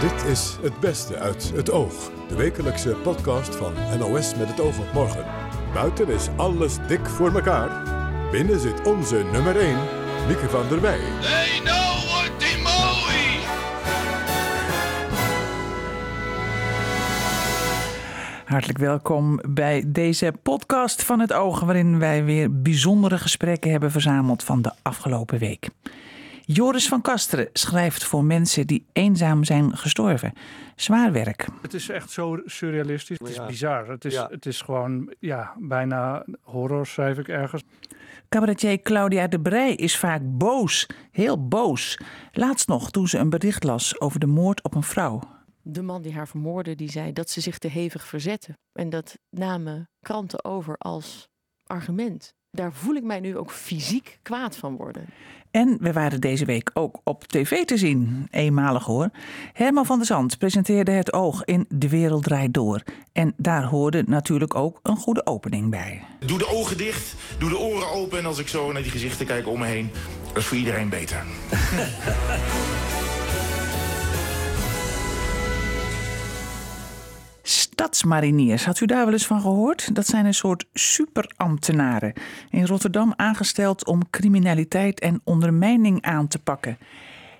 Dit is Het Beste uit het Oog. De wekelijkse podcast van NOS met het oog op morgen. Buiten is alles dik voor elkaar. Binnen zit onze nummer 1, Mieke van der Wij. They know what they mooi. Hartelijk welkom bij deze podcast van het Oog, waarin wij weer bijzondere gesprekken hebben verzameld van de afgelopen week. Joris van Kasteren schrijft voor mensen die eenzaam zijn gestorven. Zwaar werk. Het is echt zo surrealistisch. Het is Ja. bizar. Het is, Ja. het is gewoon ja, bijna horror, schrijf ik ergens. Cabaretier Claudia de Brij is vaak boos, heel boos. Laatst nog toen ze een bericht las over de moord op een vrouw. de man die haar vermoordde, die zei dat ze zich te hevig verzette. En dat namen kranten over als argument. Daar voel ik mij nu ook fysiek kwaad van worden. En we waren deze week ook op tv te zien. Eenmalig hoor. Herman van der Zand presenteerde het oog in De Wereld Draait Door. En daar hoorde natuurlijk ook een goede opening bij. Doe de ogen dicht, doe de oren open en als ik zo naar die gezichten kijk om me heen, dat is voor iedereen beter. Stadsmariniers, had u daar wel eens van gehoord? Dat zijn een soort superambtenaren. In Rotterdam aangesteld om criminaliteit en ondermijning aan te pakken.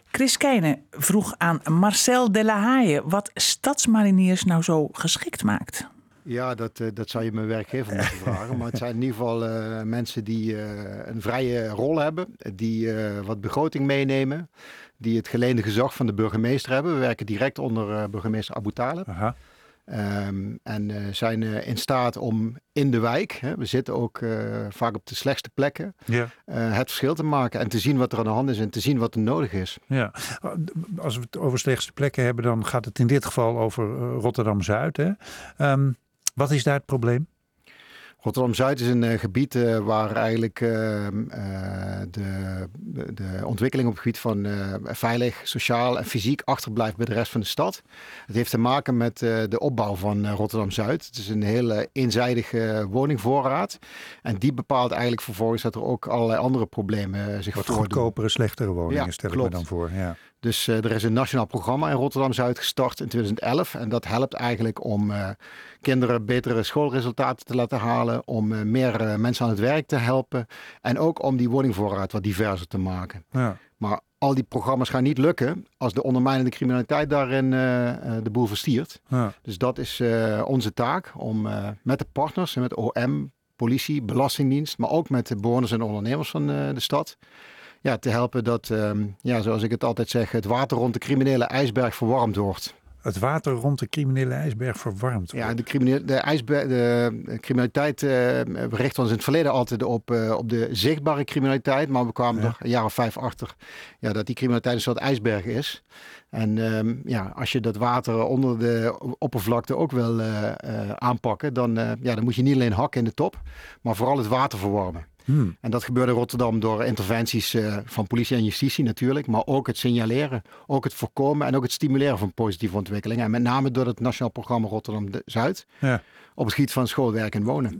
Chris Keijne vroeg aan Marcel de la Haye wat stadsmariniers nou zo geschikt maakt. Ja, dat, eh, dat zou je mijn werkgever moeten vragen. Maar het zijn in ieder geval eh, mensen die eh, een vrije rol hebben, die eh, wat begroting meenemen, die het geleende gezag van de burgemeester hebben. We werken direct onder eh, burgemeester Abu Talib. Aha. Ehm, en eh, zijn eh, in staat om in de wijk, hè, we zitten ook eh, vaak op de slechtste plekken, Ja. het verschil te maken en te zien wat er aan de hand is en te zien wat er nodig is. Ja, als we het over slechtste plekken hebben, dan gaat het in dit geval over eh, Rotterdam-Zuid. hè. Ehm, wat is daar het probleem? Rotterdam-Zuid is een eh, gebied eh, waar eigenlijk eh, de, de, ontwikkeling op het gebied van veilig, sociaal en fysiek achterblijft bij de rest van de stad. Het heeft te maken met de opbouw van Rotterdam-Zuid. Het is een hele eenzijdige woningvoorraad. En die bepaalt eigenlijk vervolgens dat er ook allerlei andere problemen zich Wat voordoen. goedkopere, slechtere woningen, Ja, stel ik me klopt. dan voor. Ja. Dus eh, er is een nationaal programma in Rotterdam-Zuid gestart in 2011. En dat helpt eigenlijk om eh, kinderen betere schoolresultaten te laten halen. Om eh, meer mensen aan het werk te helpen. En ook om die woningvoorraad wat diverser te maken. Ja. Maar al die programma's gaan niet lukken als de ondermijnende criminaliteit daarin de boel verstiert. Ja. Dus dat is onze taak om met de partners en met OM, politie, belastingdienst, maar ook met de bewoners en ondernemers van de stad. Ja, te helpen dat, ehm, ja, zoals ik het altijd zeg, het water rond de criminele ijsberg verwarmd wordt. Het water rond de criminele ijsberg verwarmd Ja, wordt. de, criminele, de, ijsberg, de criminaliteit, eh, we richten ons in het verleden altijd op, eh, op de zichtbare criminaliteit. Maar we kwamen Ja. er een jaar of vijf achter ja, dat die criminaliteit een soort ijsberg is. En ehm, ja, als je dat water onder de oppervlakte ook wil eh, eh, aanpakken, dan, eh, ja, dan moet je niet alleen hakken in de top, maar vooral het water verwarmen. Hmm. En dat gebeurde in Rotterdam door interventies eh, van politie en justitie natuurlijk, maar ook het signaleren, ook het voorkomen en ook het stimuleren van positieve ontwikkelingen. En met name door het Nationaal Programma Rotterdam-Zuid Ja. Op het gebied van schoolwerk en wonen.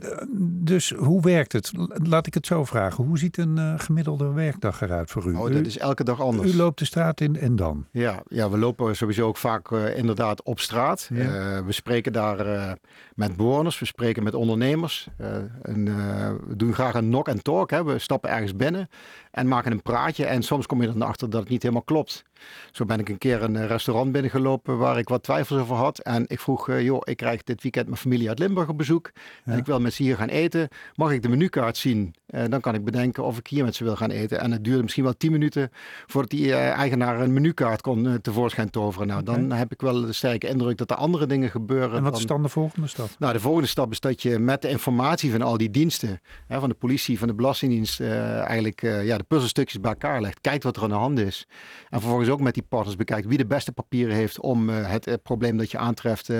Dus hoe werkt het? Laat ik het zo vragen. Hoe ziet een eh, gemiddelde werkdag eruit voor u? Oh, dat is elke dag anders. u loopt de straat in en dan? Ja, ja, we lopen sowieso ook vaak eh, inderdaad op straat. Ja. Eh, we spreken daar eh, met bewoners, we spreken met ondernemers. Eh, en, eh, we doen graag een knock en talk. Hè. We stappen ergens binnen en maken een praatje. En soms kom je dan achter dat het niet helemaal klopt. Zo ben ik een keer een eh, restaurant binnengelopen waar ik wat twijfels over had. En ik vroeg, eh, joh, ik krijg dit weekend mijn familie uit Limburg op bezoek. Ja. En ik wil met ze hier gaan eten. Mag ik de menukaart zien? Eh, dan kan ik bedenken of ik hier met ze wil gaan eten. En het duurde misschien wel tien minuten voordat die eigenaar een menukaart kon tevoorschijn toveren. Nou, dan heb ik wel de sterke indruk dat er andere dingen gebeuren. En wat is dan- de volgende stap? nou, de volgende stap is dat je met de informatie van al die diensten, hè, van de politie, van de Belastingdienst, eigenlijk ja, de puzzelstukjes bij elkaar legt. Kijkt wat er aan de hand is. En vervolgens ook met die partners bekijkt wie de beste papieren heeft om eh, het eh, probleem dat je aantreft eh,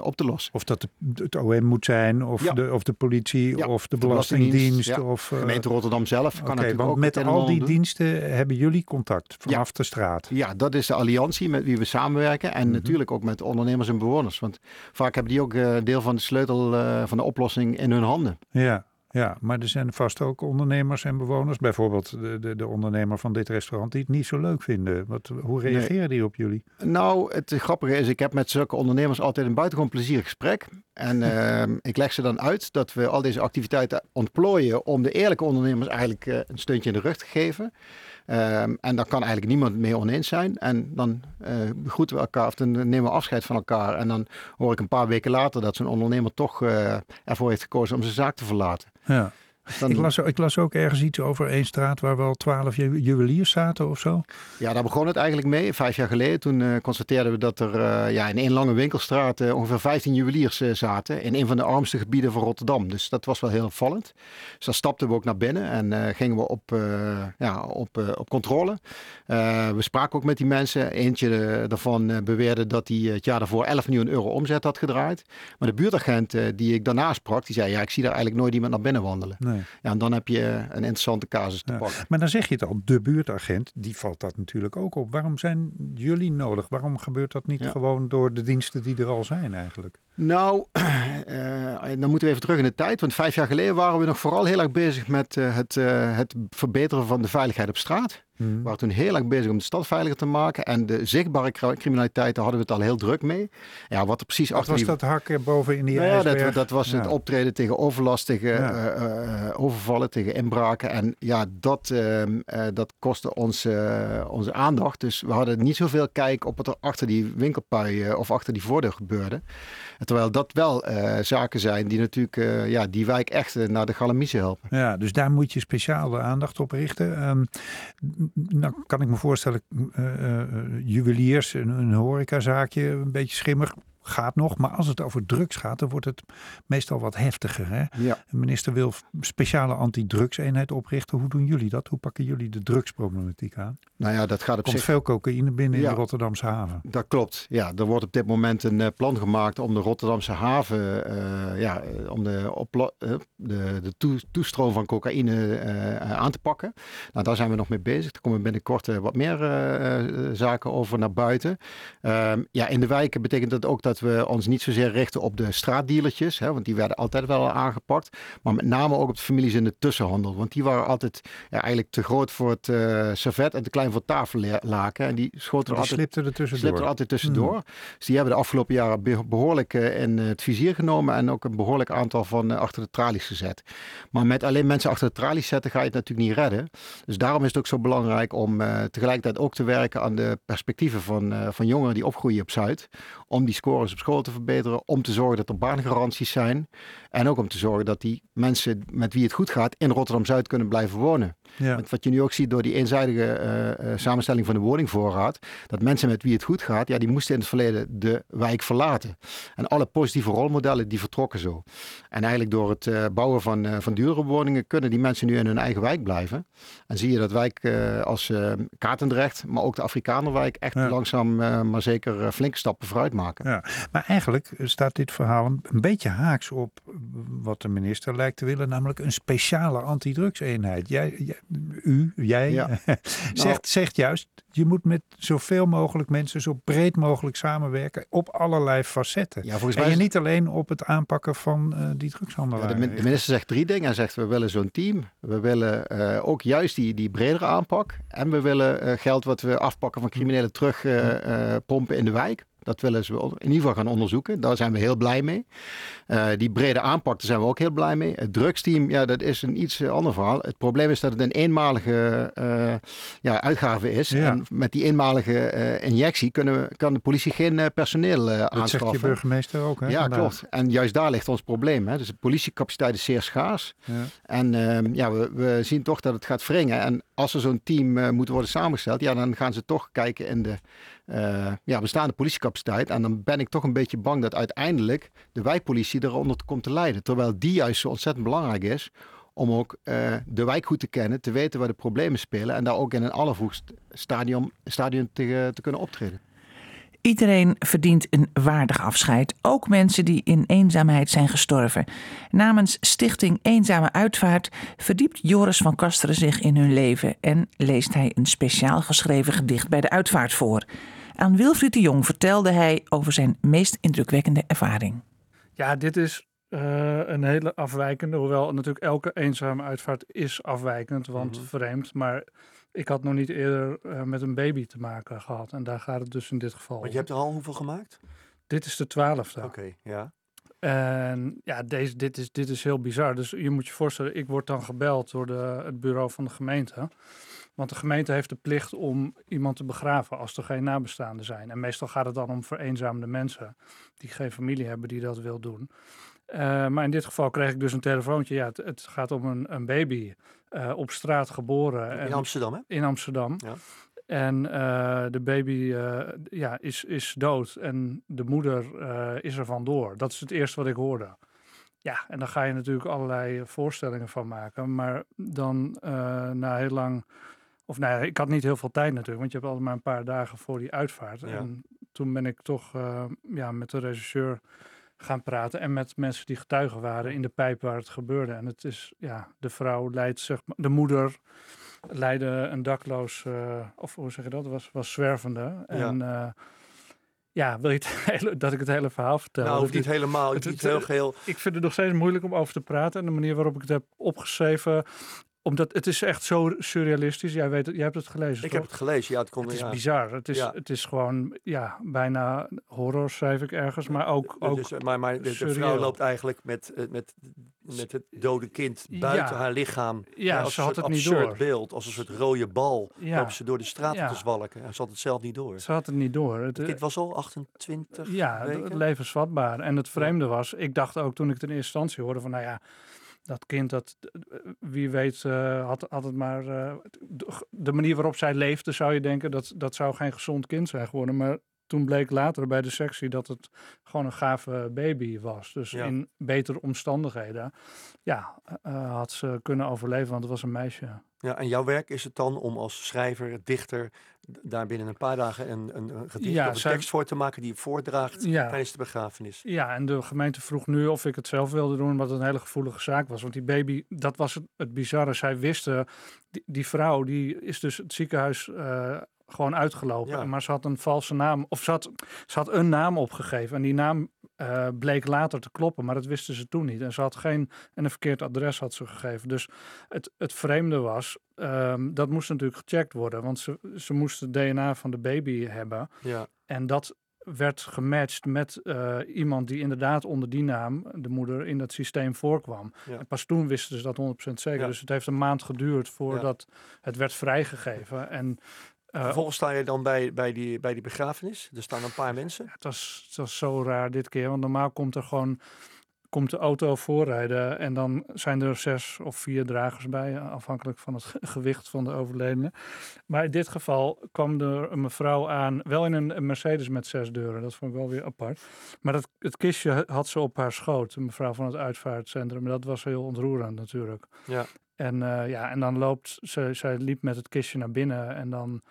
op te lossen. Of dat het OM moet zijn, of, Ja. de, of de politie, Ja, of de Belastingdienst. Ja. Of, Gemeente Rotterdam zelf kan natuurlijk want ook met al die doen. diensten hebben jullie contact vanaf de straat. Ja, dat is de alliantie met wie we samenwerken. En Mhm. natuurlijk ook met ondernemers en bewoners. Want vaak hebben die ook deel van de sleutel van de oplossing in hun handen. Ja, Ja, maar er zijn vast ook ondernemers en bewoners, bijvoorbeeld de, de, de ondernemer van dit restaurant, die het niet zo leuk vinden. Wat, hoe reageren die op jullie? Nou, het grappige is, ik heb met zulke ondernemers altijd een buitengewoon plezierig gesprek. En ehm, ik leg ze dan uit dat we al deze activiteiten ontplooien om de eerlijke ondernemers eigenlijk eh, een steuntje in de rug te geven. Ehm, en daar kan eigenlijk niemand mee oneens zijn. En dan begroeten we elkaar of dan nemen we afscheid van elkaar. En dan hoor ik een paar weken later dat zo'n ondernemer toch uh, ervoor heeft gekozen om zijn zaak te verlaten. Ja. Dan... Ik, las, ik, las, ook ergens iets over één straat waar wel twaalf juweliers zaten of zo. Ja, daar begon het eigenlijk mee. Vijf jaar geleden toen uh, constateerden we dat er uh, ja, in één lange winkelstraat uh, ongeveer 15 juweliers zaten. In een van de armste gebieden van Rotterdam. Dus dat was wel heel opvallend. Dus daar stapten we ook naar binnen en gingen we op, ja, op, op controle. we spraken ook met die mensen. Eentje daarvan beweerde dat hij het jaar daarvoor 11 miljoen euro omzet had gedraaid. Maar de buurtagent die ik daarna sprak, die zei ja, ik zie daar eigenlijk nooit iemand naar binnen wandelen. Nee. Ja, en dan heb je een interessante casus te pakken. Maar dan zeg je het al, de buurtagent, die valt dat natuurlijk ook op. Waarom zijn jullie nodig? Waarom gebeurt dat niet gewoon door de diensten die er al zijn eigenlijk? Nou, uh, dan moeten we even terug in de tijd. Want vijf jaar geleden waren we nog vooral heel erg bezig met uh, het, uh, het verbeteren van de veiligheid op straat. Hmm. We waren toen heel erg bezig om de stad veiliger te maken. En de zichtbare criminaliteit, daar hadden we het al heel druk mee. Ja, wat er precies wat achter was dat hakken boven in die nou ja, dat, dat, was ja. het optreden tegen overlast, tegen ja. overvallen, tegen inbraken. En ja, dat, ehm, dat kostte ons onze aandacht. Dus we hadden niet zoveel kijk op wat er achter die winkelpui of achter die voordeur gebeurde. Terwijl dat wel uh, zaken zijn die natuurlijk uh, ja, die wijk echt uh, naar de galamiezen helpen. Ja, dus daar moet je speciale aandacht op richten. Um, nou kan ik me voorstellen, juweliers, een, een horecazaakje, een beetje schimmig gaat nog. Maar als het over drugs gaat, dan wordt het meestal wat heftiger. Hè? Ja. De minister wil speciale antidrugseenheid oprichten. Hoe doen jullie dat? Hoe pakken jullie de drugsproblematiek aan? Nou ja, dat gaat op Komt zich... veel cocaïne binnen ja, in de Rotterdamse haven. Dat klopt. Ja, er wordt op dit moment een uh, plan gemaakt om de Rotterdamse haven, uh, ja, om de, op, uh, de, de toe, toestroom van cocaïne aan te pakken. Nou, daar zijn we nog mee bezig. Er komen binnenkort wat meer zaken over naar buiten. Ehm, ja, in de wijken betekent dat ook dat dat we ons niet zozeer richten op de straatdealertjes, hè, want die werden altijd wel aangepakt. Maar met name ook op de families in de tussenhandel. Want die waren altijd ja, eigenlijk te groot voor het uh, servet en te klein voor tafellaken. En die schoten er altijd, slipten er tussendoor. er altijd tussendoor. Mm. Dus die hebben de afgelopen jaren behoorlijk uh, in het vizier genomen en ook een behoorlijk aantal van uh, achter de tralies gezet. Maar met alleen mensen achter de tralies zetten ga je het natuurlijk niet redden. Dus daarom is het ook zo belangrijk om tegelijkertijd ook te werken aan de perspectieven van, van jongeren die opgroeien op Zuid. Om die score op school te verbeteren. Om te zorgen dat er baangaranties zijn. En ook om te zorgen dat die mensen met wie het goed gaat in Rotterdam-Zuid kunnen blijven wonen. Ja. Want wat je nu ook ziet door die eenzijdige uh, uh, samenstelling van de woningvoorraad. Dat mensen met wie het goed gaat, ja, die moesten in het verleden de wijk verlaten. En alle positieve rolmodellen die vertrokken zo. En eigenlijk door het uh, bouwen van, van dure woningen kunnen die mensen nu in hun eigen wijk blijven. En zie je dat wijk als Katendrecht, maar ook de Afrikanerwijk echt ja. langzaam maar zeker flinke stappen vooruit maken. Ja. Maar eigenlijk staat dit verhaal een beetje haaks op wat de minister lijkt te willen, namelijk een speciale antidrugseenheid. Jij, jij u, jij, ja. zegt, nou, zegt juist, je moet met zoveel mogelijk mensen zo breed mogelijk samenwerken op allerlei facetten. Ja, volgens en mij je niet alleen op het aanpakken van uh, die drugshandelaren. Ja, de, de, minister zegt drie dingen. Hij zegt, we willen zo'n team. We willen uh, ook juist die, die bredere aanpak. En we willen uh, geld wat we afpakken van criminelen terug pompen in de wijk. Dat willen ze in ieder geval gaan onderzoeken. Daar zijn we heel blij mee. Uh, die brede aanpak, daar zijn we ook heel blij mee. Het drugsteam, ja, dat is een iets ander verhaal. Het probleem is dat het een eenmalige uh, ja, uitgave is. Ja. En met die eenmalige uh, injectie kunnen we, kan de politie geen personeel aanschaffen. Dat zegt je burgemeester ook, hè? Ja, vandaag. klopt. En juist daar ligt ons probleem. Hè. Dus de politiecapaciteit is zeer schaars. Ja. En ehm, ja, we, we, zien toch dat het gaat wringen. En als er zo'n team moet worden samengesteld, ja, dan gaan ze toch kijken in de uh, ja, bestaande politiecapaciteit. En dan ben ik toch een beetje bang dat uiteindelijk de wijkpolitie eronder komt te lijden. Terwijl die juist zo ontzettend belangrijk is om ook uh, de wijk goed te kennen, te weten waar de problemen spelen en daar ook in een allervroegst stadium, stadium te, te kunnen optreden. Iedereen verdient een waardig afscheid, ook mensen die in eenzaamheid zijn gestorven. Namens Stichting Eenzame Uitvaart verdiept Joris van Kasteren zich in hun leven en leest hij een speciaal geschreven gedicht bij de uitvaart voor. Aan Wilfried de Jong vertelde hij over zijn meest indrukwekkende ervaring. Ja, dit is eh, een hele afwijkende. Hoewel natuurlijk elke eenzame uitvaart is afwijkend, want Mhm. vreemd. Maar ik had nog niet eerder eh, met een baby te maken gehad. En daar gaat het dus in dit geval Want je hebt er al hoeveel gemaakt? Dit is de twaalfde. Oké, ja. En ja, deze, dit, is, dit is heel bizar. Dus je moet je voorstellen, ik word dan gebeld door de, het bureau van de gemeente. Want de gemeente heeft de plicht om iemand te begraven als er geen nabestaanden zijn. En meestal gaat het dan om vereenzaamde mensen die geen familie hebben die dat wil doen. Eh, maar in dit geval kreeg ik dus een telefoontje. Ja, het, het gaat om een, een baby eh, op straat geboren. In en- Amsterdam, hè? in Amsterdam. Ja. En eh, de baby ja, is, is dood en de moeder is er vandoor. Dat is het eerste wat ik hoorde. Ja, en dan ga je natuurlijk allerlei voorstellingen van maken. Maar dan na heel lang... Of nou ja, ik had niet heel veel tijd natuurlijk, want je hebt altijd maar een paar dagen voor die uitvaart. Ja. En toen ben ik toch eh, ja, met de regisseur gaan praten en met mensen die getuigen waren in de pijp waar het gebeurde. En het is, ja, de vrouw leidt, zeg maar, de moeder leidde een dakloos, eh, of hoe zeg je dat, was, was zwervende. En ja, ja wil je het hele, dat ik het hele verhaal vertel? nou, hoeft niet helemaal, het- niet het- heel geheel. ik vind het nog steeds moeilijk om over te praten. En de manier waarop ik het heb opgeschreven, omdat het is echt zo surrealistisch. Jij, weet jij hebt het gelezen, Ik toch? heb het gelezen, ja, het komt Het is ja. bizar. Het is, Ja. het is gewoon ja, bijna horror, schrijf ik ergens. Maar ook, Dat ook is, maar maar de, de vrouw surreal. loopt eigenlijk met, eh, met, met het dode kind buiten Ja. haar lichaam. Ja, als ze een had het niet door. beeld, als een soort rode bal. Ja. Loopt ze door de straat te zwalken. En ze had het zelf niet door. Ze had het niet door. Het, kind was al 28 ja, weken. levensvatbaar. En het vreemde was, ik dacht ook toen ik het in eerste instantie hoorde van, nou ja, dat kind, dat, wie weet, eh, had, had het maar, de- de manier waarop zij leefde, zou je denken, dat, dat zou geen gezond kind zijn geworden. Maar toen bleek later bij de sectie dat het gewoon een gave baby was. Dus Ja. in betere omstandigheden, ja, eh, had ze kunnen overleven, want het was een meisje. Ja, en jouw werk is het dan om als schrijver, dichter, daar binnen een paar dagen een, een, een gedicht Ja, of een zij- tekst voor te maken die je voordraagt Ja. tijdens de begrafenis. Ja, en de gemeente vroeg nu of ik het zelf wilde doen, wat een hele gevoelige zaak was. Want die baby, dat was het, het bizarre. Zij wisten, die, die vrouw, die is dus het ziekenhuis eh, gewoon uitgelopen. Ja. Maar ze had een valse naam, of ze had, ze had een naam opgegeven. En die naam eh, bleek later te kloppen, maar dat wisten ze toen niet. En ze had geen, en een verkeerd adres had ze gegeven. Dus het, het vreemde was, ehm, dat moest natuurlijk gecheckt worden. Want ze, ze moesten het DNA van de baby hebben. Ja, En dat werd gematcht met eh, iemand die inderdaad onder die naam, de moeder, in dat systeem voorkwam. Ja. En pas toen wisten ze dat 100% zeker. Ja. Dus het heeft een maand geduurd voordat het werd vrijgegeven. En Vervolgens sta je dan bij, bij, die, bij die begrafenis. Er staan een paar mensen. het, was, het was zo raar dit keer, want normaal komt er gewoon komt de auto voorrijden en dan zijn er zes of vier dragers bij, afhankelijk van het ge- gewicht van de overledene. Maar in dit geval kwam er een mevrouw aan, wel in een, een Mercedes met zes deuren, dat vond ik wel weer apart. Maar dat, het kistje had ze op haar schoot, een mevrouw van het uitvaartcentrum. Dat was heel ontroerend natuurlijk. Ja. En, eh, ja, en dan loopt, ze, zij liep met het kistje naar binnen en dan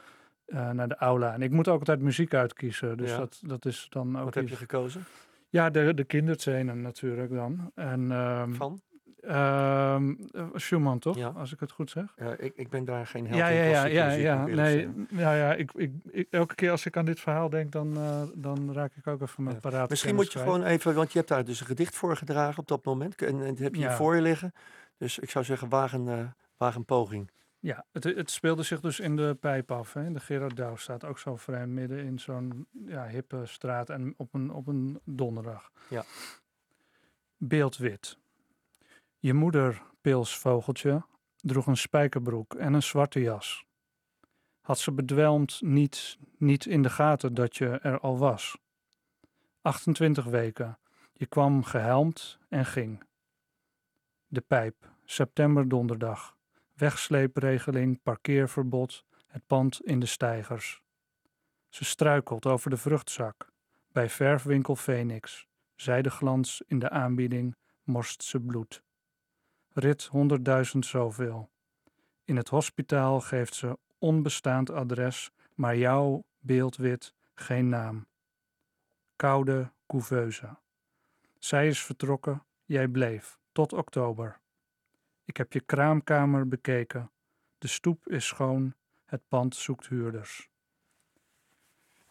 eh, naar de aula. En ik moet ook altijd muziek uitkiezen, dus Ja. dat, dat is dan ook Wat heb je gekozen? ja, de, de kinderscène natuurlijk dan. En, ehm Van? ehm, eh, Schumann, toch? Ja. Als ik het goed zeg. Ja, ik, ik ben daar geen held Ja, in ja, ja, ja, ja. Nee, ja, ja ik, ik, ik- elke keer als ik aan dit verhaal denk, dan, eh, dan raak ik ook even mijn paraat. Misschien moet je gewoon even, want je hebt daar dus een gedicht voor gedragen op dat moment. En, en dat heb je voor je liggen. Dus ik zou zeggen, waag een, eh, waag een poging. Ja, het, het speelde zich dus in de pijp af. Hè. De Gerard Douw staat ook zo vreemd midden in zo'n ja, hippe straat en op een, op een donderdag. Ja. Beeldwit. Je moeder, pils vogeltje, droeg een spijkerbroek en een zwarte jas. Had ze bedwelmd niet, niet in de gaten dat je er al was. 28 weken. Je kwam gehelmd en ging. De pijp, september donderdag. Wegsleepregeling, parkeerverbod, het pand in de steigers. Ze struikelt over de vruchtzak. Bij verfwinkel Phoenix. Zijdeglans in de aanbieding morst ze bloed. Rit 100.000 zoveel. In het hospitaal geeft ze onbestaand adres, maar jouw beeldwit geen naam. Koude couveuse. Zij is vertrokken, jij bleef, tot oktober. Ik heb je kraamkamer bekeken. De stoep is schoon, het pand zoekt huurders.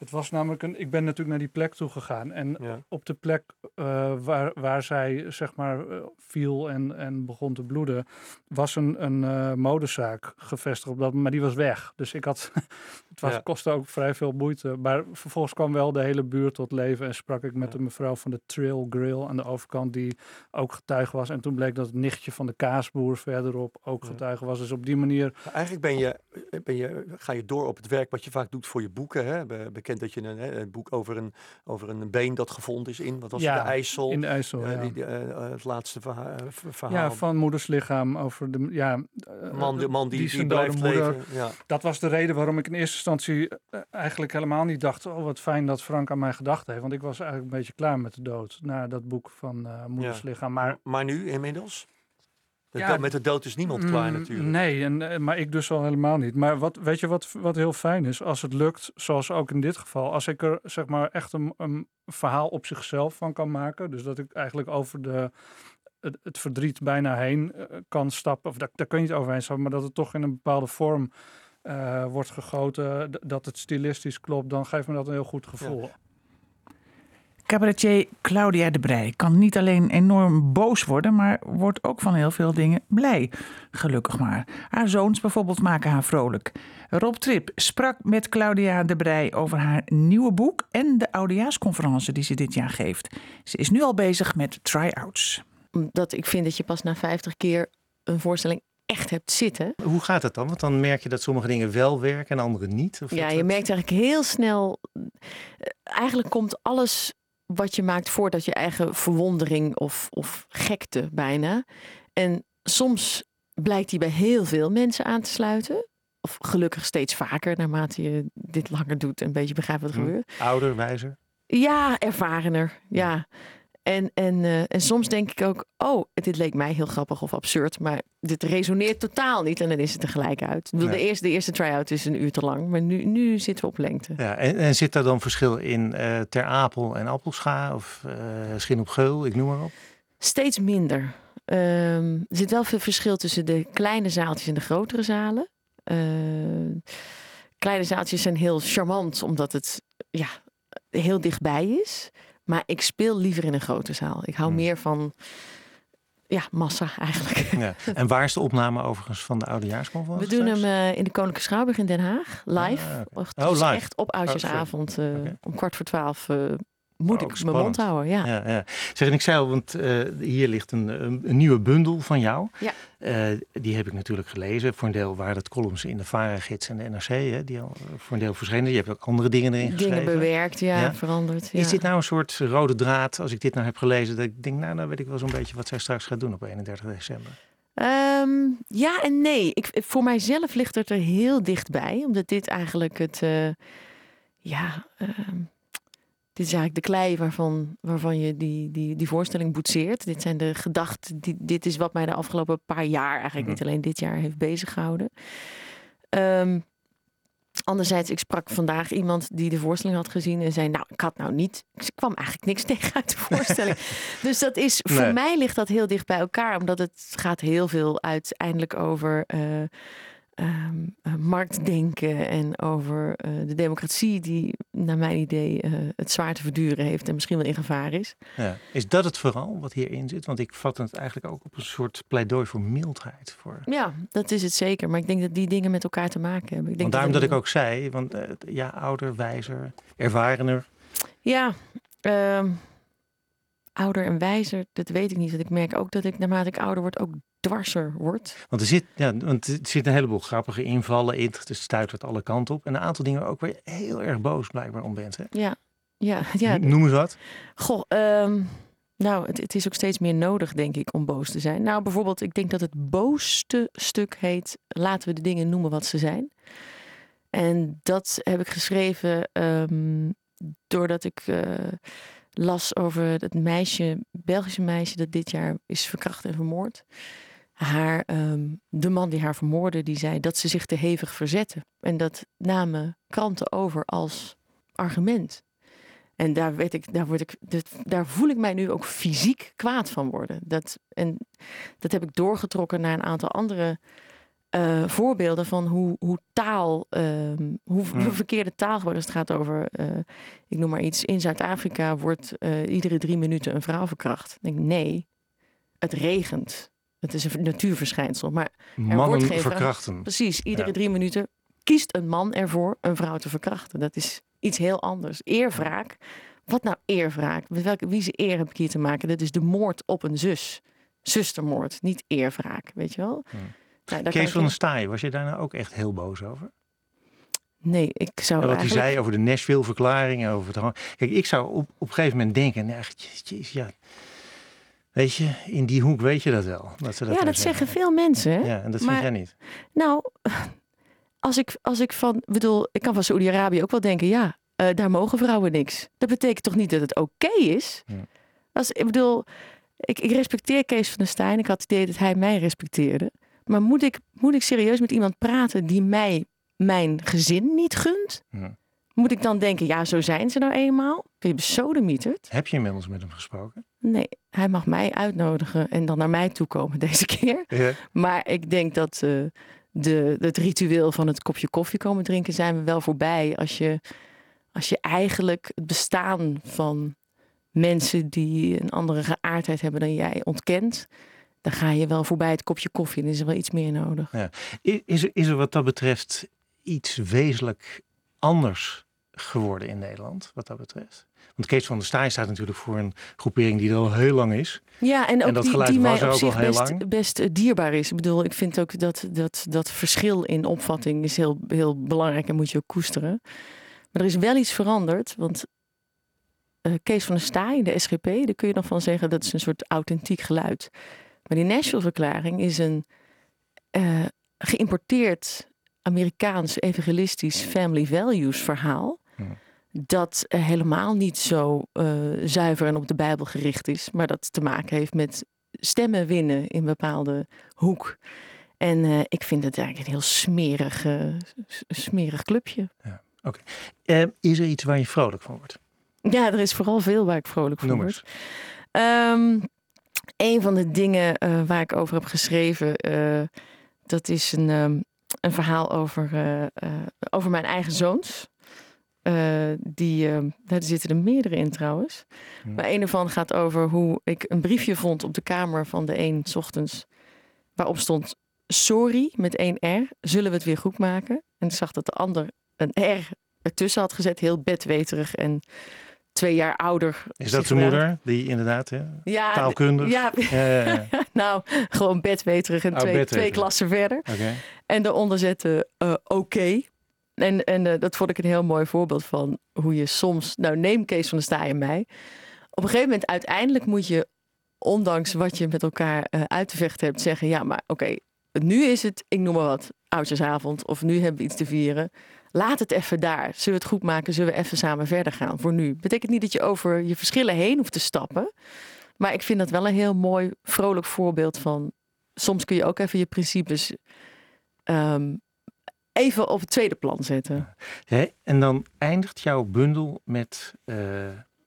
Het was namelijk een. Ik ben natuurlijk naar die plek toe gegaan. En Ja. op de plek eh, waar, waar zij zeg maar eh, viel en, en begon te bloeden, was een, een eh, modezaak gevestigd op dat maar die was weg. Dus ik had. het was, Ja. kostte ook vrij veel moeite. Maar vervolgens kwam wel de hele buurt tot leven en sprak ik met Ja. de mevrouw van de Trail Grill aan de overkant, die ook getuige was. En toen bleek dat het nichtje van de kaasboer verderop ook getuige was. Dus op die manier. Maar Eigenlijk ben je, ben je, ga je door op het werk wat je vaak doet voor je boeken. Hè? Be- Bekend dat je een, boek over een, over een been dat gevonden is in, wat was het, Ja, de IJssel. In de IJssel. ja. die, die, eh, het laatste verha- eh, verhaal. Ja, van moeders lichaam over de ja, man, de man die, die, dode blijft moeder. leven. Ja. Dat was de reden waarom ik in eerste instantie eigenlijk helemaal niet dacht: oh wat fijn dat Frank aan mij gedacht heeft, want ik was eigenlijk een beetje klaar met de dood na dat boek van moeders Ja. lichaam. Maar Maar nu inmiddels? Ja, met de dood is niemand klaar Mm, natuurlijk. Nee, en, eh, maar ik dus al helemaal niet. Maar wat, weet je wat, wat heel fijn is? Als het lukt, zoals ook in dit geval, als ik er zeg maar echt een, een verhaal op zichzelf van kan maken. Dus dat ik eigenlijk over de, het, het verdriet bijna heen eh, kan stappen. Of daar, daar kun je niet overheen stappen, maar dat het toch in een bepaalde vorm eh, wordt gegoten. Dat het stilistisch klopt, dan geeft me dat een heel goed gevoel. Cabaretier Claudia de Brij kan niet alleen enorm boos worden, maar wordt ook van heel veel dingen blij. Gelukkig maar. Haar zoons bijvoorbeeld maken haar vrolijk. Rob Trip sprak met Claudia de Brij over haar nieuwe boek en de oudejaarsconferentie die ze dit jaar geeft. Ze is nu al bezig met try-outs. Omdat ik vind dat je pas na 50 keer een voorstelling echt hebt zitten. Hoe gaat dat dan? Want dan merk je dat sommige dingen wel werken en andere niet. Of Ja, dat- je merkt eigenlijk heel snel. eh, Eigenlijk komt alles wat je maakt voordat je eigen verwondering of, of gekte bijna. En soms blijkt die bij heel veel mensen aan te sluiten. Of gelukkig steeds vaker, naarmate je dit langer doet en een beetje begrijpt wat er Hm. gebeurt. Ouder, wijzer. Ja, ervarener. Ja. En, en, eh, en soms denk ik ook, oh, dit leek mij heel grappig of absurd, maar dit resoneert totaal niet en dan is het er gelijk uit. De, eerste, de eerste try-out is een uur te lang, maar nu, nu zitten we op lengte. Ja, en, en zit daar dan verschil in eh, Ter Apel en Appelscha of eh Schin op Geul, ik noem maar op? Steeds minder. Ehm, er zit wel veel verschil tussen de kleine zaaltjes en de grotere zalen. Eh, kleine zaaltjes zijn heel charmant, omdat het ja, heel dichtbij is. Maar ik speel liever in een grote zaal. Ik hou Hmm. meer van ja, massa eigenlijk. Ja. En waar is de opname overigens van de We oudejaarsconferentie? doen hem eh, in de Koninklijke Schouwburg in Den Haag, live. Ah, Oh, live. Echt op oudjesavond, eh, Oké. om kwart voor twaalf, eh, moet Oh, ik mijn mond spannend. houden. Ja. Ja, ja. Zeg, en ik zei al, want eh, hier ligt een, een, een nieuwe bundel van jou. Ja. Eh, die heb ik natuurlijk gelezen. Voor een deel waren het columns in de VARA-gids en de NRC, hè, die al eh, voor een deel verschenen. Je hebt ook andere dingen erin Dingen geschreven. bewerkt, ja, Ja. veranderd. Ja. Is dit nou een soort rode draad, als ik dit nou heb gelezen, dat ik denk, nou, dan weet ik wel zo'n beetje wat zij straks gaat doen op 31 december. Ehm, ja en nee. Ik, voor mijzelf ligt het er heel dichtbij. Omdat dit eigenlijk het... ja, ehm, dit is eigenlijk de klei waarvan, waarvan je die, die, die voorstelling boetseert. Dit zijn de gedachten. Die, dit is wat mij de afgelopen paar jaar, eigenlijk Mhm. niet alleen dit jaar, heeft bezig gehouden. Ehm, anderzijds, ik sprak vandaag iemand die de voorstelling had gezien en zei: Nou, ik had nou niet. Ik kwam eigenlijk niks tegen uit de voorstelling. dus dat is, voor Nee. mij ligt dat heel dicht bij elkaar, omdat het gaat heel veel uiteindelijk over. eh, ehm, eh, marktdenken en over eh, de democratie die naar mijn idee eh, het zwaar te verduren heeft en misschien wel in gevaar is. Ja. Is dat het vooral wat hierin zit? Want ik vat het eigenlijk ook op een soort pleidooi voor mildheid. Voor... Ja, dat is het zeker. Maar ik denk dat die dingen met elkaar te maken hebben. Ik denk Want daarom dat ik ook zei, want ja, ouder, wijzer, ervarener. Ja, ehm, ouder en wijzer, dat weet ik niet. Want ik merk ook dat ik naarmate ik ouder word ook dwarser word. Want er zit, ja, want er zit een heleboel grappige invallen in. Het stuitert alle kanten op. En een aantal dingen ook waar je heel erg boos blijkbaar om bent. Hè? Ja, ja, ja. Noem eens wat. Goh, ehm, nou, het, het is ook steeds meer nodig, denk ik, om boos te zijn. Nou, bijvoorbeeld, ik denk dat het boosste stuk heet... laten we de dingen noemen wat ze zijn. En dat heb ik geschreven ehm, doordat ik eh, las over het meisje, Belgische meisje... dat dit jaar is verkracht en vermoord. Haar, ehm, de man die haar vermoordde, die zei dat ze zich te hevig verzette. En dat namen kranten over als argument. En daar, weet ik, daar, word ik, daar voel ik mij nu ook fysiek kwaad van worden. Dat, en dat heb ik doorgetrokken naar een aantal andere eh, voorbeelden van hoe, hoe taal, ehm, hoe, Hmm. hoe verkeerde taal wordt als het gaat over, eh, ik noem maar iets, in Zuid-Afrika wordt eh, iedere drie minuten een vrouw verkracht. Ik denk, nee, het regent. Het is een natuurverschijnsel. Maar er wordt Mannen geen vrouw- verkrachten. Precies, iedere Ja. drie minuten kiest een man ervoor een vrouw te verkrachten. Dat is iets heel anders. Eerwraak. Wat nou eerwraak? Met welke, wie zijn eer heb ik hier te maken? Dat is de moord op een zus. Zustermoord, niet eerwraak, weet je wel? Nou, Kees ik van der heel- Staaij, was je daar nou ook echt heel boos over? Nee, ik zou En wat hij zei over de Nashville-verklaring. Over het... Kijk, ik zou op, op een gegeven moment denken... Nou, jeez, ja, weet je, in die hoek weet je dat wel. Dat ze dat ja, dat zeggen veel mensen. Ja, en dat Maar- vind jij niet. Nou, als ik, als ik van, bedoel, ik kan van Saoedi-Arabië ook wel denken, ja, eh, daar mogen vrouwen niks. Dat betekent toch niet dat het oké is? Ja. Als, ik bedoel, ik, ik respecteer Kees van der Staaij. Ik had het idee dat hij mij respecteerde. Maar moet ik, moet ik serieus met iemand praten die mij mijn gezin niet gunt? Ja. Moet ik dan denken, ja, zo zijn ze nou eenmaal? Ben je? Heb je inmiddels met hem gesproken? Nee, hij mag mij uitnodigen en dan naar mij toe komen deze keer. Ja. Maar ik denk dat eh, de, het ritueel van het kopje koffie komen drinken zijn we wel voorbij. Als je, als je eigenlijk het bestaan van mensen die een andere geaardheid hebben dan jij ontkent, dan ga je wel voorbij het kopje koffie. Dan is er wel iets meer nodig. I- Is er, is er wat dat betreft iets wezenlijk anders geworden in Nederland, wat dat betreft? Want Kees van der Staaij staat natuurlijk voor een groepering die er al heel lang is. Ja, en ook dat die, geluid die was mij er op zich heel best, best eh, dierbaar is. Ik bedoel, ik vind ook dat dat, dat verschil in opvatting is heel, heel belangrijk en moet je ook koesteren. Maar er is wel iets veranderd, want eh, Kees van der Staaij, de SGP, daar kun je dan van zeggen dat is een soort authentiek geluid. Maar die Nashville-verklaring is een eh, geïmporteerd Amerikaans evangelistisch family values verhaal. Dat eh, helemaal niet zo eh, zuiver en op de Bijbel gericht is, maar dat te maken heeft met stemmen winnen in een bepaalde hoek. En ik vind het eigenlijk een heel smerig, smerig clubje. Eh, is er iets waar je vrolijk van wordt? Ja, er is vooral veel waar ik vrolijk van word. eens. Een van de dingen eh, waar ik over heb geschreven, eh, dat is een, ehm, een verhaal over, eh, over mijn eigen zoons. Die, ehm, daar zitten er meerdere in trouwens. Maar een ervan gaat over hoe ik een briefje vond op de kamer van de een 's ochtends. Waarop stond sorry met één R. Zullen we het weer goed maken? En ik zag dat de ander een R ertussen had gezet. Heel bedweterig en twee jaar ouder. Is dat zijn moeder? Die inderdaad, hè? Ja, taalkundig? Ja, Ja, nou, gewoon bedweterig en Oh, twee, bedweterig. twee klassen verder. En daaronder zetten eh, oké. En, en eh, dat vond ik een heel mooi voorbeeld van hoe je soms... Nou, neem Kees van der Staaij en mij. Op een gegeven moment, uiteindelijk moet je... ondanks wat je met elkaar eh, uit te vechten hebt, zeggen... ja, maar oké, nu is het, ik noem maar wat, oudjesavond... of nu hebben we iets te vieren. Laat het even daar. Zullen we het goed maken? Zullen we even samen verder gaan voor nu? Betekent niet dat je over je verschillen heen hoeft te stappen... Maar ik vind dat wel een heel mooi, vrolijk voorbeeld van. Soms kun je ook even je principes ehm, even op het tweede plan zetten. En dan eindigt jouw bundel met eh,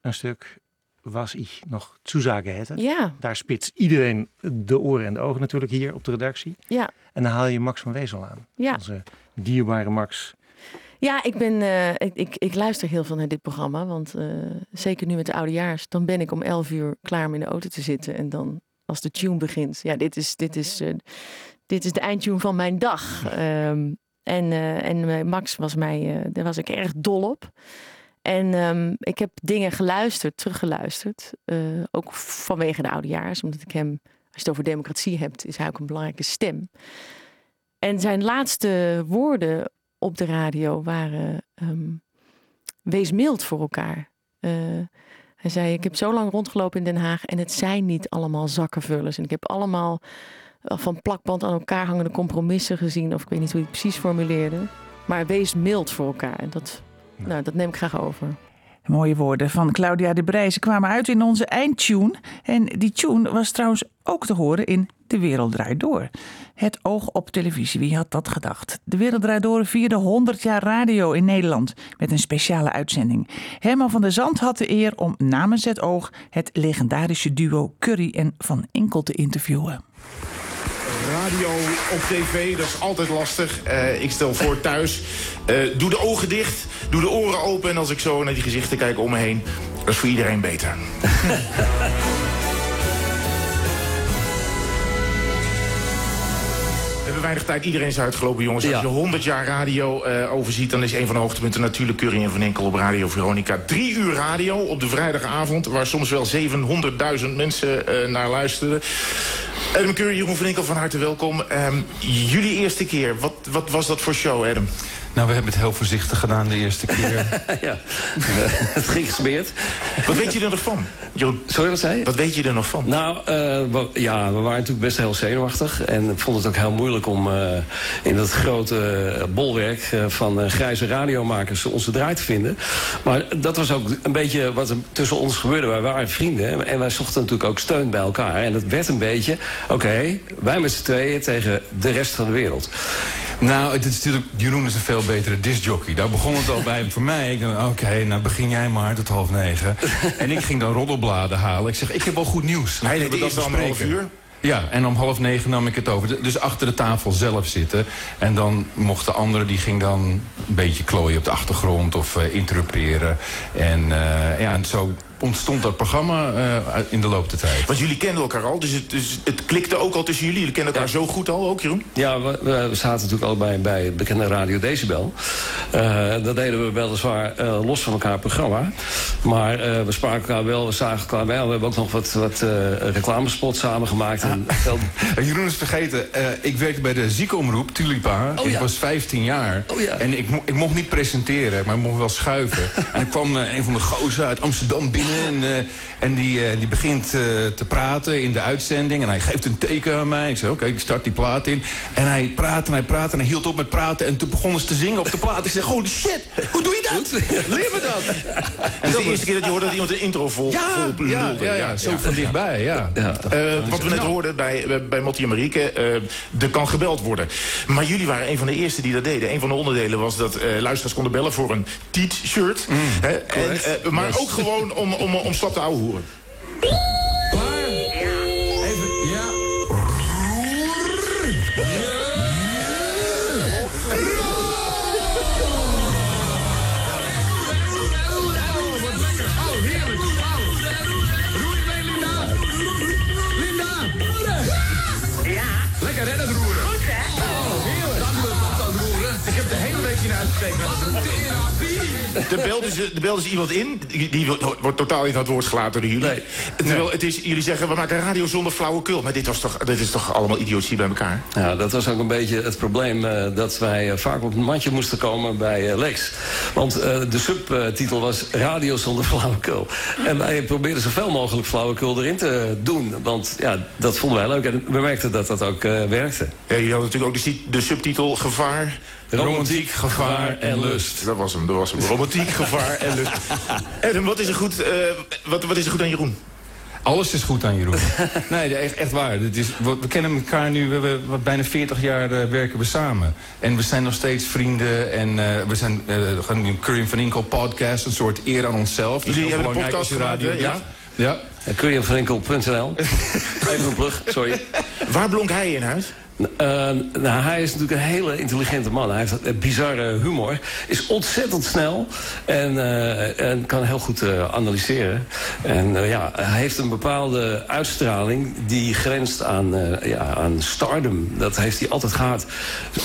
een stuk Was ich nog Zusage hätte. Ja, Daar spitst iedereen de oren en de ogen natuurlijk hier op de redactie. ja, En dan haal je Max van Wezel aan. ja. Onze dierbare Max. Ja, ik, ben, eh, ik, ik, ik luister heel veel naar dit programma. Want eh, zeker nu met de oudejaars, dan ben ik om 11 uur klaar om in de auto te zitten. En dan als de tune begint. Ja, dit is, dit is, eh, dit is de eindtune van mijn dag. Ehm, en en Max was mij, daar was ik erg dol op. En ehm, ik heb dingen geluisterd, teruggeluisterd. ook vanwege de oudejaars. Omdat ik hem, als je het over democratie hebt, is hij ook een belangrijke stem. En zijn laatste woorden op de radio waren: ehm, wees mild voor elkaar. Eh, hij zei: Ik heb zo lang rondgelopen in Den Haag en het zijn niet allemaal zakkenvullers. En ik heb allemaal eh, van plakband aan elkaar hangende compromissen gezien, of ik weet niet hoe hij het precies formuleerde. Maar wees mild voor elkaar. En dat, nou, dat neem ik graag over. Mooie woorden van Claudia de Breij. Ze kwamen uit in onze eindtune. En die tune was trouwens ook te horen in De Wereld Draait Door. Het oog op televisie, wie had dat gedacht? De Wereld Draait Door vierde 100 jaar radio in Nederland met een speciale uitzending. Herman van der Zand had de eer om namens het oog het legendarische duo Curry en Van Inkel te interviewen. radio op tv, dat is altijd lastig. Eh, ik stel voor thuis, eh, doe de ogen dicht, doe de oren open... en als ik zo naar die gezichten kijk om me heen, dat is voor iedereen beter. weinig tijd. Iedereen is uitgelopen, jongens. Als je 100 jaar radio eh, overziet, dan is een van de hoogtepunten natuurlijk Curry en Van Enkel op Radio Veronica. Drie uur radio op de vrijdagavond, waar soms wel 700.000 mensen eh, naar luisterden. Adam Curry, Jeroen Van Enkel, van harte welkom. Ehm, jullie eerste keer, wat, wat was dat voor show, Adam? Nou, we hebben het heel voorzichtig gedaan de eerste keer. ja, het ging gesmeerd. Wat weet je er nog van? Sorry, wat zei je? Wat weet je er nog van? Nou, eh, ja, we waren natuurlijk best heel zenuwachtig. En ik vond het ook heel moeilijk om eh, in dat grote bolwerk eh, van grijze radiomakers onze draai te vinden. Maar dat was ook een beetje wat er tussen ons gebeurde. Wij waren vrienden en wij zochten natuurlijk ook steun bij elkaar. En het werd een beetje, oké, wij met z'n tweeën tegen de rest van de wereld. Nou, het is natuurlijk, Jeroen is een veel betere discjockey. Daar begon het al bij voor mij. Ik dacht, oké, nou begin jij maar tot half negen. en ik ging dan roddelbladen halen. Ik zeg, ik heb wel goed nieuws. Hij deed dat dan half uur? Ja, en om half negen nam ik het over. Dus achter de tafel zelf zitten. En dan mocht de andere, die ging dan een beetje klooien op de achtergrond of uh, interruperen. En uh, ja, en zo ontstond dat programma uh, in de loop der tijd. Want jullie kenden elkaar al, dus het, dus het klikte ook al tussen jullie. Jullie kennen elkaar ja. zo goed al, ook Jeroen? Ja, we, we, zaten natuurlijk al bij, bij bekende Radio Decibel. Uh, dat deden we weliswaar uh, los van elkaar programma. Maar we spraken elkaar wel, we zagen elkaar wel. We hebben ook nog wat, wat reclamespots samengemaakt. En ah. Jeroen is vergeten, ik werkte bij de ziekenomroep, Tulipa. Oh, ja. Ik was 15 jaar. Oh, ja. En ik, ik mocht niet presenteren, maar ik mocht wel schuiven. en ik kwam een van de gozer uit Amsterdam binnen. En, uh, en die, uh, die begint uh, te praten in de uitzending. En hij geeft een teken aan mij. Ik zeg, oké, okay, ik start die plaat in. En hij praat en hij praat en hij hield op met praten. En toen begonnen ze te zingen op de plaat. Ik zeg, holy shit, hoe doe je dat? Leer me dat. En dat is de eerste keer dat je hoorde dat iemand de intro vol, ja, vol ja, ja, ja, zo van dichtbij, ja. wat we net hoorden bij, bij Motti en Marieke, er kan gebeld worden. Maar jullie waren een van de eerste die dat deden. Een van de onderdelen was dat luisteraars konden bellen voor een T-shirt. Mm, maar ook gewoon om, om, om slap te ouwe Er belt, dus, er belt dus iemand in, die, die wordt totaal niet aan het woord gelaten door jullie. Nee. Terwijl het is, jullie zeggen, we maken radio zonder flauwekul. Maar dit, was toch, dit is toch allemaal idiotie bij elkaar? Ja, dat was ook een beetje het probleem uh, dat wij uh, vaak op het mandje moesten komen bij uh, Lex. Want de subtitel was Radio zonder flauwekul. En wij probeerden zoveel mogelijk flauwekul erin te doen. Want ja, dat vonden wij leuk. En we merkten dat dat ook werkte. Ja, jullie hadden natuurlijk ook de, de subtitel Gevaar... Romantiek, gevaar en lust. Dat was hem, dat was hem. Romantiek, gevaar en. Adam, wat is er goed, uh, wat, wat is er goed aan Jeroen? Alles is goed aan Jeroen. nee, echt, echt waar. Het is, we, we, kennen elkaar nu, we, we, bijna 40 jaar uh, werken we samen. En we zijn nog steeds vrienden. En uh, we zijn uh, gaan nu een Curry van Inkel podcast, een soort eer aan onszelf. Jullie hebben een podcast radio. Gemaakt, ja. ja. ja. Curryvanwinkel.nl Even een plug, sorry. Waar blonk hij in huis? Uh, nou, hij is natuurlijk een hele intelligente man. Hij heeft een bizarre humor. Is ontzettend snel. En, uh, en kan heel goed uh, analyseren. En ja, hij heeft een bepaalde uitstraling... die grenst aan, ja, aan stardom. Dat heeft hij altijd gehad.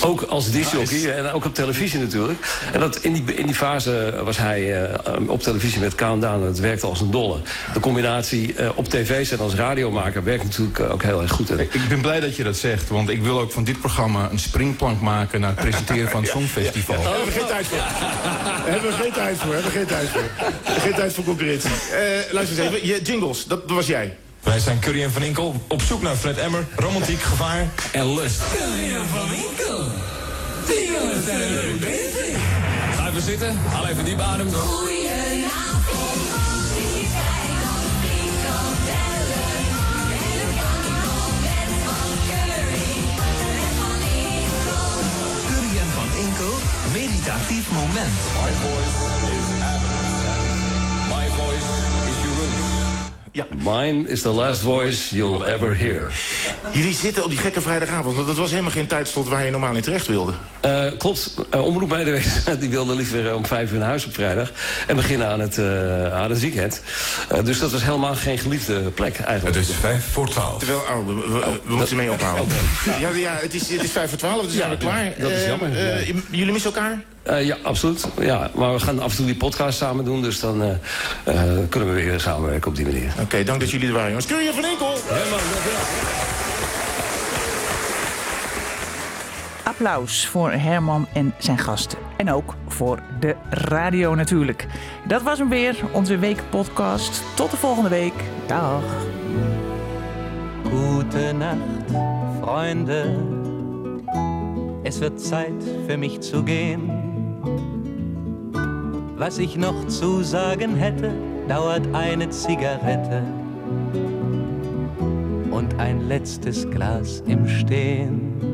Ook als disjockey en ook op televisie natuurlijk. En dat, in, die, in die fase was hij op televisie met Countdown. Het werkte als een dolle. De combinatie op tv zijn als radiomaker... werkt natuurlijk ook heel erg goed. Ik ben blij dat je dat zegt. Want ik wil ook van dit programma een springplank maken... naar het presenteren van het Songfestival. Daar hebben we geen tijd voor. Daar hebben we geen tijd voor. Hebben we geen tijd voor. Geen tijd voor concurrentie. Uh, luister eens even. Je jingles, dat was jij. Wij zijn Curry en Van Inkel op zoek naar Fred Emmer, romantiek, gevaar en lust. Curry en Van Inkel. Die jongens zijn er leuk bezig. Ga even zitten, haal even die adem. Meditatief moment. Ja. Mine is the last voice you'll ever hear. Jullie zitten op die gekke vrijdagavond, want dat was helemaal geen tijdslot waar je normaal in terecht wilde. Uh, klopt. Uh, Omroep die wilde liever om vijf uur naar huis op vrijdag. En beginnen aan het, uh, aan het weekend. dus dat was helemaal geen geliefde plek eigenlijk. Het is vijf voor twaalf. Terwijl, oh, we, we, we moeten mee ophouden. Ja, ja het, is, het is vijf voor twaalf, dus ja, zijn we klaar. Dat is jammer. Jullie missen elkaar? Uh, ja, absoluut. Ja, maar we gaan af en toe die podcast samen doen. Dus dan uh, uh, kunnen we weer samenwerken op die manier. Oké, okay, dank dat jullie er waren, jongens. Kun je van Enkel? Applaus voor Herman en zijn gasten. En ook voor de radio natuurlijk. Dat was hem weer, onze weekpodcast. Tot de volgende week. Dag. Gute Nacht, Freunde. Es wird Zeit für mich zu gehen. Was ich noch zu sagen hätte, dauert eine Zigarette und ein letztes Glas im Stehen.